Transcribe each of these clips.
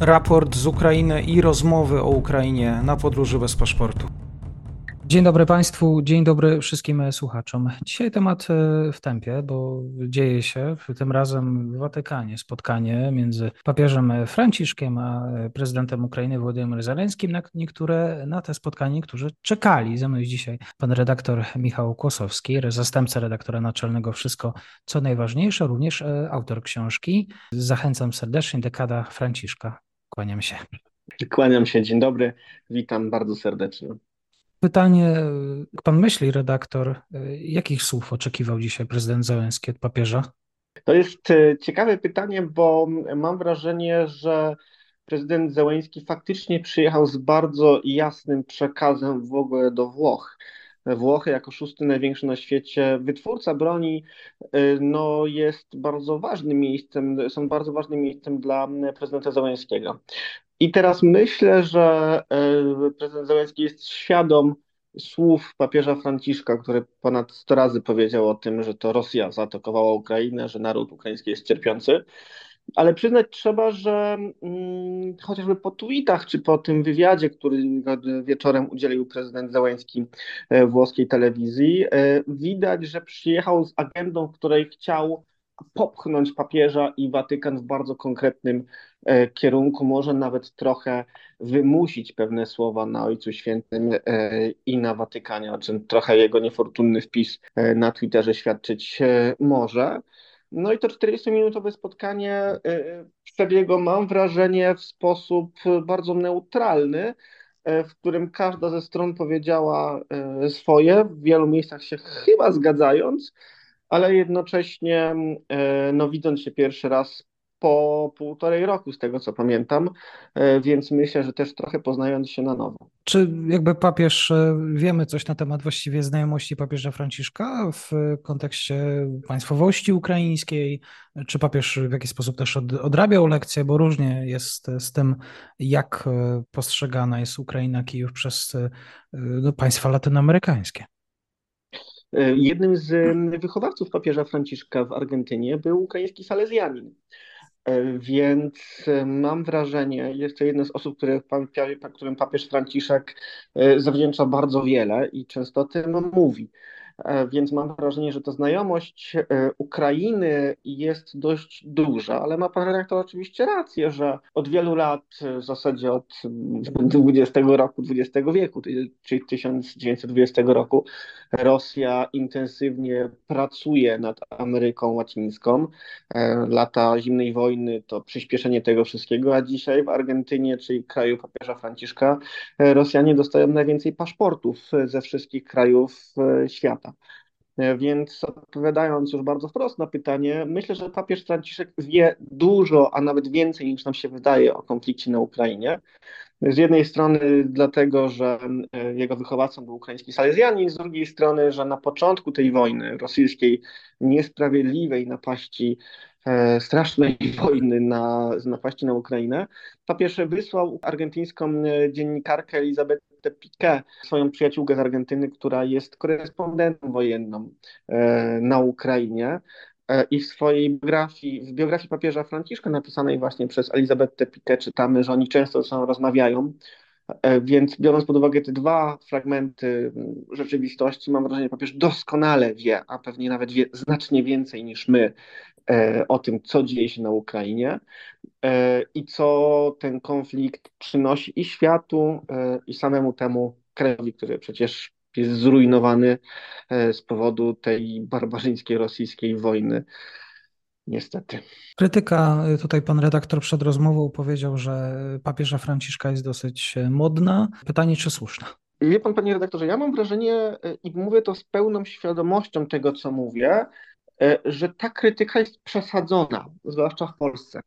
raport z Ukrainy i rozmowy o Ukrainie na podróży bez paszportu. Dzień dobry Państwu, dzień dobry wszystkim słuchaczom. Dzisiaj temat e, w tempie, bo dzieje się tym razem w Watykanie spotkanie między papieżem Franciszkiem a prezydentem Ukrainy Władimirem Zeleńskim. Na niektóre, na te spotkanie, którzy czekali. Ze mną jest dzisiaj pan redaktor Michał Kłosowski, zastępca redaktora naczelnego Wszystko, co najważniejsze, również e, autor książki. Zachęcam serdecznie, dekada Franciszka. Kłaniam się. Kłaniam się, dzień dobry, witam bardzo serdecznie. Pytanie, pan myśli, redaktor, jakich słów oczekiwał dzisiaj prezydent Załęski od papieża? To jest e, ciekawe pytanie, bo mam wrażenie, że prezydent Zełęński faktycznie przyjechał z bardzo jasnym przekazem w ogóle do Włoch. Włochy jako szósty największy na świecie wytwórca broni e, no, jest bardzo ważnym miejscem, są bardzo ważnym miejscem dla prezydenta Zełęńskiego. I teraz myślę, że e, prezydent Zełenski jest świadom słów papieża Franciszka, który ponad 100 razy powiedział o tym, że to Rosja zaatakowała Ukrainę, że naród ukraiński jest cierpiący. Ale przyznać trzeba, że hmm, chociażby po tweetach czy po tym wywiadzie, który wieczorem udzielił prezydent Zełenski e, włoskiej telewizji, e, widać, że przyjechał z agendą, w której chciał popchnąć papieża i Watykan w bardzo konkretnym e, kierunku, może nawet trochę wymusić pewne słowa na Ojcu Świętym i na Watykanie, o czym trochę jego niefortunny wpis na Twitterze świadczyć może. No i to 40-minutowe spotkanie przebiegło, mam wrażenie, w sposób bardzo neutralny, w którym każda ze stron powiedziała swoje, w wielu miejscach się chyba zgadzając, ale jednocześnie, no, widząc się pierwszy raz po półtorej roku, z tego co pamiętam, e, więc myślę, że też trochę poznając się na nowo. Czy jakby papież, e, wiemy coś na temat właściwie znajomości papieża Franciszka w kontekście państwowości ukraińskiej? Czy papież w jakiś sposób też odrabiał lekcje, bo różnie jest z tym, jak postrzegana jest Ukraina, Kijów przez no, państwa latynoamerykańskie? E, jednym z wychowawców papieża Franciszka w Argentynie był ukraiński salezjanin. E, więc e, mam wrażenie, jest to jedna z osób, którym papież Franciszek zawdzięcza bardzo wiele i często o tym mówi. E, więc mam wrażenie, że ta znajomość e, Ukrainy jest dość duża, ale ma pan redaktor oczywiście rację, że od wielu lat, w zasadzie od XX roku XX wieku, czyli 1920 roku, Rosja intensywnie pracuje nad Ameryką Łacińską. E, lata zimnej wojny to przyspieszenie tego wszystkiego, a dzisiaj w Argentynie, czyli kraju papieża Franciszka, Rosjanie dostają najwięcej paszportów ze wszystkich krajów świata. E, więc odpowiadając już bardzo wprost na pytanie, myślę, że papież Franciszek wie dużo, a nawet więcej niż nam się wydaje o konflikcie na Ukrainie. Z jednej strony dlatego, że e, jego wychowawcą był ukraiński salezjanin, z drugiej strony, że na początku tej wojny rosyjskiej, niesprawiedliwej napaści, strasznej wojny na, z napaści na Ukrainę, papież wysłał argentyńską dziennikarkę Elizabeth Piqué, swoją przyjaciółkę z Argentyny, która jest korespondentem wojenną e, na Ukrainie. E, I w swojej biografii, w biografii papieża Franciszka napisanej właśnie przez Elizabetę Piqué czytamy, że oni często ze sobą rozmawiają, e, więc biorąc pod uwagę te dwa fragmenty rzeczywistości, mam wrażenie, że papież doskonale wie, a pewnie nawet wie znacznie więcej niż my o tym, co dzieje się na Ukrainie. E, i co ten konflikt przynosi i światu, e, i samemu temu krajowi, który przecież jest zrujnowany e, z powodu tej barbarzyńskiej rosyjskiej wojny. Niestety. Krytyka, tutaj pan redaktor przed rozmową powiedział, że papieża Franciszka jest dosyć modna. Pytanie, czy słuszna? Wie pan, panie redaktorze, ja mam wrażenie, i mówię to z pełną świadomością tego, co mówię, że ta krytyka jest przesadzona, zwłaszcza w Polsce.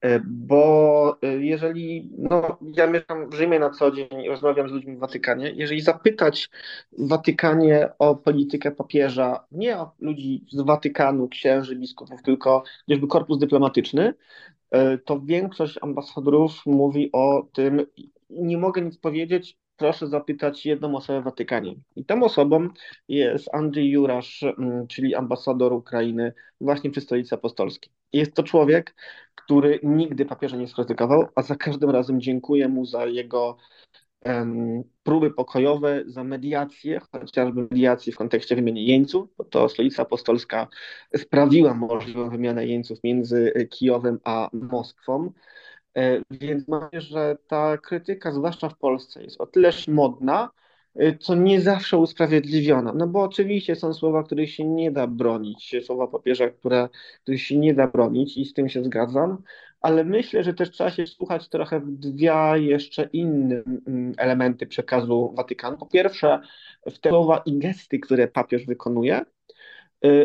E, bo e, jeżeli, no ja mieszkam w Rzymie na co dzień i rozmawiam z ludźmi w Watykanie, jeżeli zapytać w Watykanie o politykę papieża, nie o ludzi z Watykanu, księży, biskupów, tylko chociażby korpus dyplomatyczny, e, to większość ambasadorów mówi o tym, nie mogę nic powiedzieć, proszę zapytać jedną osobę w Watykanie. I tą osobą jest Andrzej Jurasz, mm, czyli ambasador Ukrainy właśnie przy Stolicy Apostolskiej. Jest to człowiek, który nigdy papieża nie skrytykował, a za każdym razem dziękuję mu za jego um, próby pokojowe, za mediację, chociażby mediację w kontekście wymiany jeńców, bo to Stolica Apostolska sprawiła możliwą wymianę jeńców między Kijowem a Moskwą. E, więc nadzieję, że ta krytyka, zwłaszcza w Polsce, jest o tyleż modna, e, co nie zawsze usprawiedliwiona. No bo oczywiście są słowa, których się nie da bronić, słowa papieża, które, których się nie da bronić i z tym się zgadzam, ale myślę, że też trzeba się słuchać trochę w dwa jeszcze inne mm, elementy przekazu Watykanu. Po pierwsze, w te słowa i gesty, które papież wykonuje,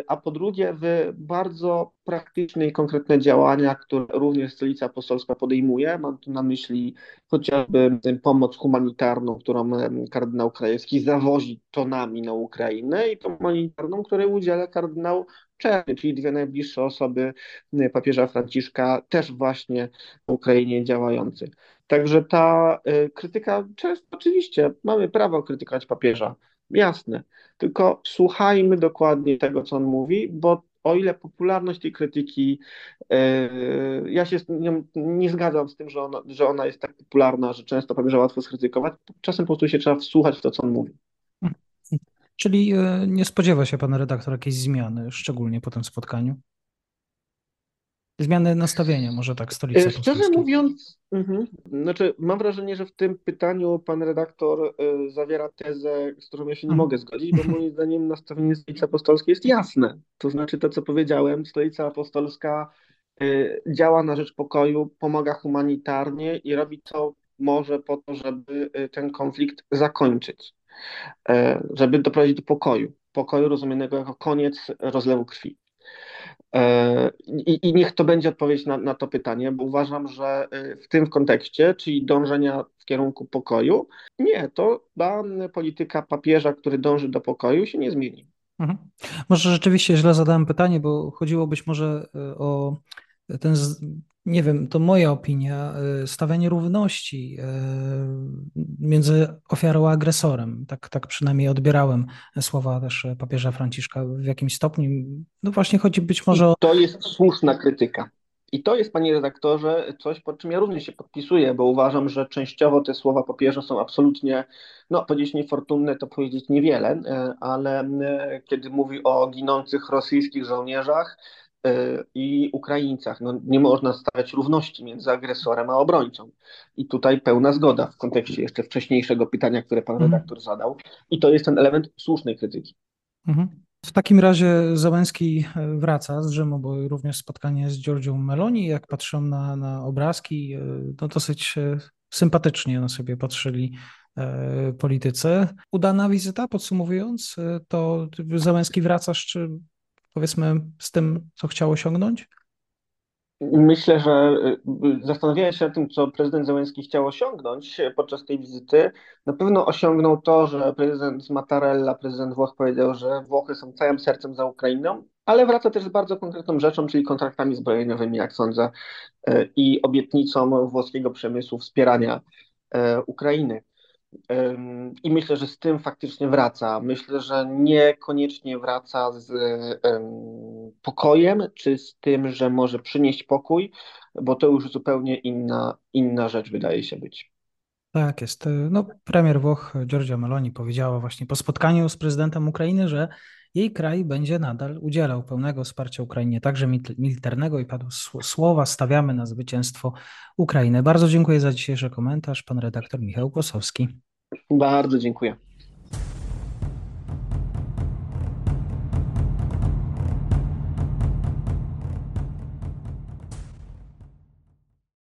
a po drugie w bardzo praktyczne i konkretne działania, które również Stolica Apostolska podejmuje. Mam tu na myśli chociażby pomoc humanitarną, którą kardynał Krajewski zawozi tonami na Ukrainę i pomoc humanitarną, której udziela kardynał Czerny, czyli dwie najbliższe osoby y, papieża Franciszka, też właśnie w Ukrainie działający. Także ta y, krytyka, często oczywiście mamy prawo krytykować papieża, Jasne, tylko słuchajmy dokładnie tego, co on mówi, bo o ile popularność tej krytyki, yy, ja się nie, nie, zgadzam z tym, że ona, że ona jest tak popularna, że często powiem, że łatwo skrytykować, czasem po prostu się trzeba wsłuchać w to, co on mówi. Czyli yy, nie spodziewa się pan redaktor jakiejś zmiany, szczególnie po tym spotkaniu? Zmiany nastawienia, może tak, stolicy e, Szczerze mówiąc, mhm, znaczy mam wrażenie, że w tym pytaniu pan redaktor y, zawiera tezę, z którą ja się nie mhm. mogę zgodzić, bo moim zdaniem nastawienie Stolicy Apostolskiej jest jasne. To znaczy to, co powiedziałem, Stolica Apostolska y, działa na rzecz pokoju, pomaga humanitarnie i robi co może po to, żeby ten konflikt zakończyć, żeby doprowadzić do pokoju. Pokoju rozumianego jako koniec rozlewu krwi. E, I, I, niech to będzie odpowiedź na, na, to pytanie, bo uważam, że e, w tym kontekście, czyli dążenia w kierunku pokoju, nie, to ta polityka papieża, który dąży do pokoju, się nie zmieni. Mhm. Może rzeczywiście źle zadałem pytanie, bo chodziło być może e, o ten nie wiem, to moja opinia, y, stawianie równości y, między ofiarą a agresorem. Tak, tak przynajmniej odbierałem słowa też papieża Franciszka w jakimś stopniu. No właśnie chodzi być może o... to jest słuszna krytyka. I to jest, panie redaktorze, coś, pod czym ja również się podpisuję, bo uważam, że częściowo te słowa papieża są absolutnie, no powiedzieć niefortunne, to powiedzieć niewiele, y, ale kiedy mówi o ginących rosyjskich żołnierzach, E, i Ukraińcach. No, nie można stawiać równości między agresorem a obrońcą. I tutaj pełna zgoda w kontekście jeszcze wcześniejszego pytania, które pan mhm. redaktor zadał. I to jest ten element słusznej krytyki. Mhm. W takim razie Załęski e, wraca z Rzymu, bo również spotkanie z Giorgią Meloni. Jak patrzą na, na obrazki, e, no dosyć sympatycznie na sobie patrzyli politycy. Udana wizyta, podsumowując, to Załęski wracasz, czy powiedzmy, z tym, co chciał osiągnąć? Myślę, że y, zastanawiając się nad tym, co prezydent Zełenski chciał osiągnąć podczas tej wizyty, na pewno osiągnął to, że prezydent Mattarella, prezydent Włoch powiedział, że Włochy są całym sercem za Ukrainą, ale wraca też z bardzo konkretną rzeczą, czyli kontraktami zbrojeniowymi, jak sądzę, y, i obietnicą włoskiego przemysłu wspierania y, Ukrainy. I myślę, że z tym faktycznie wraca. Myślę, że niekoniecznie wraca z pokojem, czy z tym, że może przynieść pokój, bo to już zupełnie inna, inna rzecz wydaje się być. Tak jest. No, premier Włoch Giorgia Meloni powiedziała właśnie po spotkaniu z prezydentem Ukrainy, że jej kraj będzie nadal udzielał pełnego wsparcia Ukrainie, także militarnego i padło słowa stawiamy na zwycięstwo Ukrainy. Bardzo dziękuję za dzisiejszy komentarz, pan redaktor Michał Kłosowski. Bardzo dziękuję.